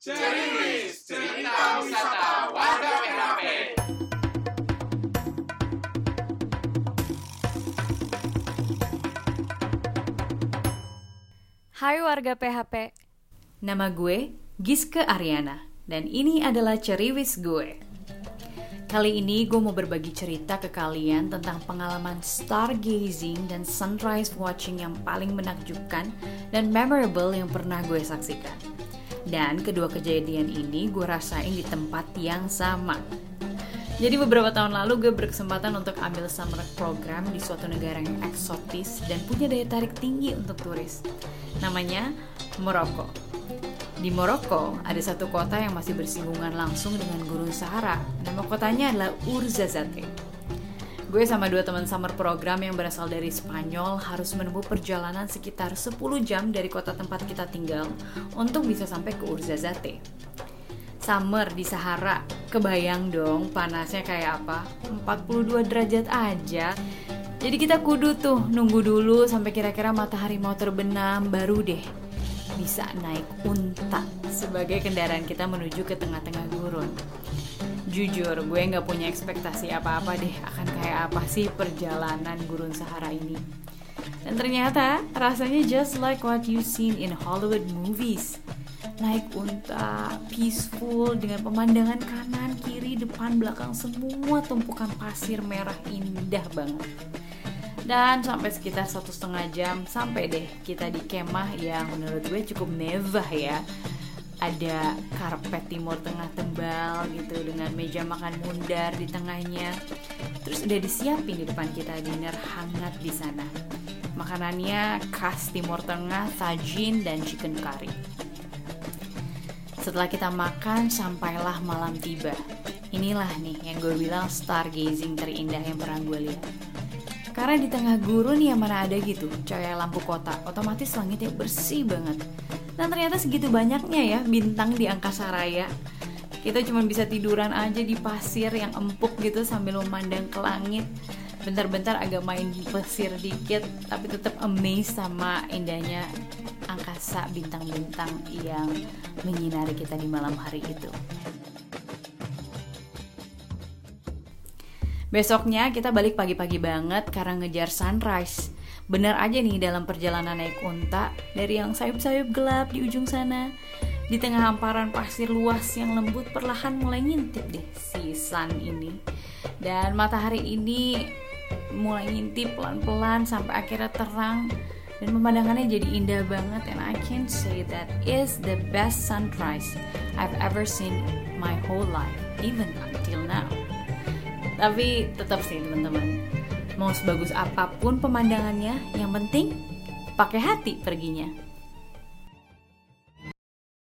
Ceriwis, cerita wisata warga PHP. Hai warga PHP, nama gue Giske Ariana dan ini adalah Ceriwis gue. Kali ini gue mau berbagi cerita ke kalian tentang pengalaman stargazing dan sunrise watching yang paling menakjubkan dan memorable yang pernah gue saksikan. Dan kedua kejadian ini gue rasain di tempat yang sama. Jadi beberapa tahun lalu gue berkesempatan untuk ambil summer program di suatu negara yang eksotis dan punya daya tarik tinggi untuk turis. Namanya Maroko. Di Maroko ada satu kota yang masih bersinggungan langsung dengan Gurun Sahara. Nama kotanya adalah Ouarzazate. Gue sama dua teman summer program yang berasal dari Spanyol harus menempuh perjalanan sekitar 10 jam dari kota tempat kita tinggal untuk bisa sampai ke Ouarzazate. Summer di Sahara, kebayang dong panasnya kayak apa? 42 derajat aja. Jadi kita kudu tuh nunggu dulu sampai kira-kira matahari mau terbenam baru deh bisa naik unta sebagai kendaraan kita menuju ke tengah-tengah gurun. Jujur, gue nggak punya ekspektasi apa-apa deh akan kayak apa sih perjalanan gurun Sahara ini. Dan ternyata rasanya just like what you seen in Hollywood movies. Naik unta, peaceful dengan pemandangan kanan, kiri, depan, belakang semua tumpukan pasir merah indah banget. Dan sampai sekitar satu setengah jam sampai deh kita di kemah yang menurut gue cukup mewah ya. Ada karpet timur tengah tebal gitu dengan meja makan bundar di tengahnya. Terus udah disiapin di depan kita dinner hangat di sana. Makanannya khas timur tengah, tajin dan chicken curry. Setelah kita makan, sampailah malam tiba. Inilah nih yang gue bilang stargazing terindah yang pernah gue lihat. Karena di tengah gurun ya mana ada gitu cahaya lampu kota, otomatis langitnya bersih banget. Dan ternyata segitu banyaknya ya bintang di angkasa raya. Kita cuma bisa tiduran aja di pasir yang empuk gitu sambil memandang ke langit. Bentar-bentar agak main pesir dikit, tapi tetap amazed sama indahnya angkasa bintang-bintang yang menyinari kita di malam hari itu. Besoknya kita balik pagi-pagi banget karena ngejar sunrise. Bener aja nih dalam perjalanan naik unta dari yang sayup-sayup gelap di ujung sana. Di tengah hamparan pasir luas yang lembut perlahan mulai ngintip deh si sun ini. Dan matahari ini mulai ngintip pelan-pelan sampai akhirnya terang dan pemandangannya jadi indah banget and I can say that is the best sunrise I've ever seen my whole life even until now. Tapi tetap sih teman-teman, mau sebagus apa pun pemandangannya, yang penting pakai hati perginya.